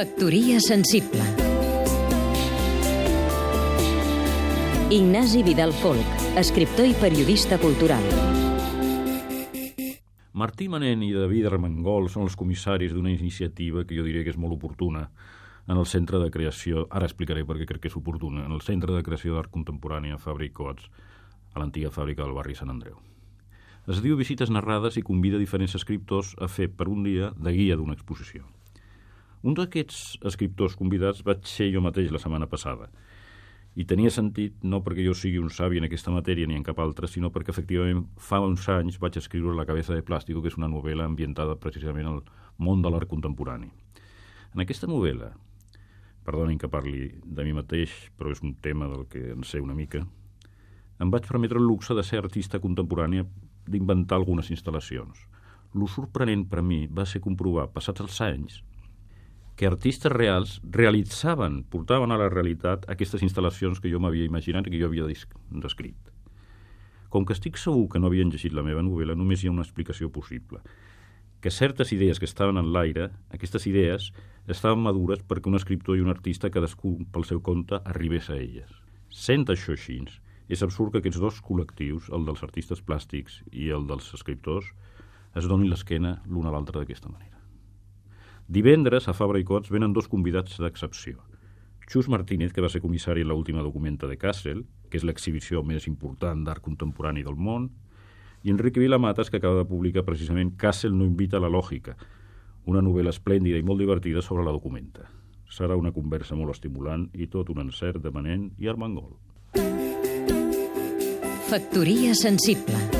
Factoria sensible Ignasi Vidal Folk, escriptor i periodista cultural. Martí Manent i David Armengol són els comissaris d'una iniciativa que jo diria que és molt oportuna en el Centre de Creació, ara explicaré perquè crec que és oportuna, en el Centre de Creació d'Art Contemporani a Fàbric Cots, a l'antiga fàbrica del barri Sant Andreu. Es diu Visites narrades i convida diferents escriptors a fer per un dia de guia d'una exposició. Un d'aquests escriptors convidats vaig ser jo mateix la setmana passada, i tenia sentit no perquè jo sigui un savi en aquesta matèria ni en cap altra, sinó perquè efectivament fa uns anys vaig escriure La cabeza de plàstico, que és una novel·la ambientada precisament al món de l'art contemporani. En aquesta novel·la, perdonin que parli de mi mateix, però és un tema del que en sé una mica, em vaig permetre el luxe de ser artista contemporània d'inventar algunes instal·lacions. Lo sorprenent per a mi va ser comprovar, passats els anys, que artistes reals realitzaven, portaven a la realitat aquestes instal·lacions que jo m'havia imaginat i que jo havia descrit. Com que estic segur que no havien llegit la meva novel·la, només hi ha una explicació possible. Que certes idees que estaven en l'aire, aquestes idees, estaven madures perquè un escriptor i un artista, cadascú pel seu compte, arribés a elles. Sent això així, és absurd que aquests dos col·lectius, el dels artistes plàstics i el dels escriptors, es donin l'esquena l'un a l'altre d'aquesta manera. Divendres, a Fabra i Cots, venen dos convidats d'excepció. Xus Martínez, que va ser comissari en l'última documenta de Kassel, que és l'exhibició més important d'art contemporani del món, i Enrique Vilamatas, que acaba de publicar precisament Kassel no invita a la lògica, una novel·la esplèndida i molt divertida sobre la documenta. Serà una conversa molt estimulant i tot un encert de Manent i Armengol. Factoria sensible